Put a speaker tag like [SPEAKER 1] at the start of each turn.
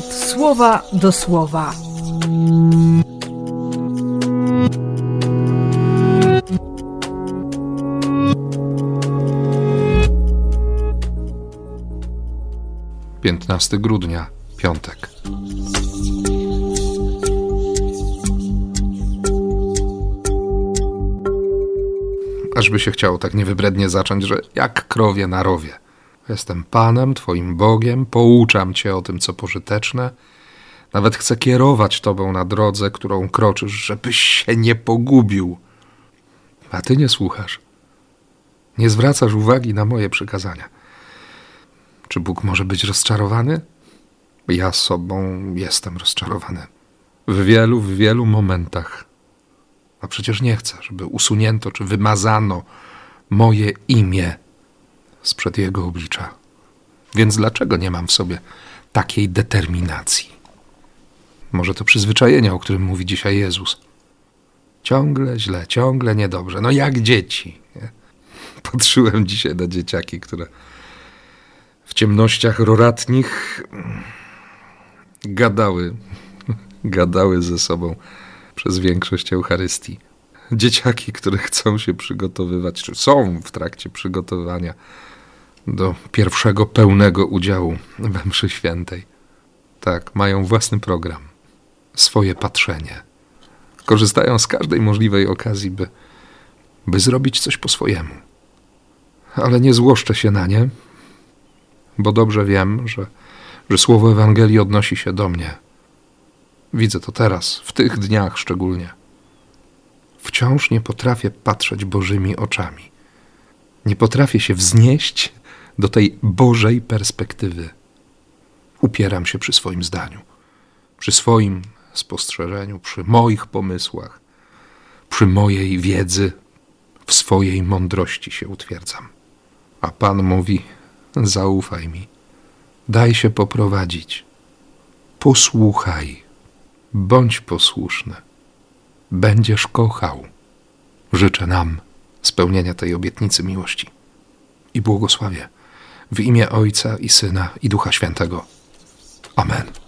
[SPEAKER 1] słowa do słowa.
[SPEAKER 2] Piętnasty grudnia, piątek. Ażby się chciało tak niewybrednie zacząć, że jak krowie na rowie. Jestem Panem, Twoim Bogiem, pouczam Cię o tym, co pożyteczne. Nawet chcę kierować Tobą na drodze, którą kroczysz, żebyś się nie pogubił. A Ty nie słuchasz. Nie zwracasz uwagi na moje przykazania. Czy Bóg może być rozczarowany? Ja sobą jestem rozczarowany. W wielu, w wielu momentach. A przecież nie chcę, żeby usunięto czy wymazano moje imię sprzed Jego oblicza. Więc dlaczego nie mam w sobie takiej determinacji? Może to przyzwyczajenie, o którym mówi dzisiaj Jezus. Ciągle źle, ciągle niedobrze. No jak dzieci. Nie? Patrzyłem dzisiaj na dzieciaki, które w ciemnościach roratnich gadały, gadały ze sobą przez większość Eucharystii. Dzieciaki, które chcą się przygotowywać, czy są w trakcie przygotowania do pierwszego pełnego udziału we mszy świętej. Tak, mają własny program, swoje patrzenie. Korzystają z każdej możliwej okazji, by, by zrobić coś po swojemu. Ale nie złoszczę się na nie, bo dobrze wiem, że, że słowo Ewangelii odnosi się do mnie. Widzę to teraz, w tych dniach szczególnie. Wciąż nie potrafię patrzeć Bożymi oczami. Nie potrafię się wznieść do tej Bożej perspektywy. Upieram się przy swoim zdaniu, przy swoim spostrzeżeniu, przy moich pomysłach, przy mojej wiedzy, w swojej mądrości się utwierdzam. A Pan mówi: Zaufaj mi, daj się poprowadzić, posłuchaj, bądź posłuszny, będziesz kochał. Życzę nam spełnienia tej obietnicy miłości i błogosławię w imię Ojca i Syna i Ducha Świętego. Amen.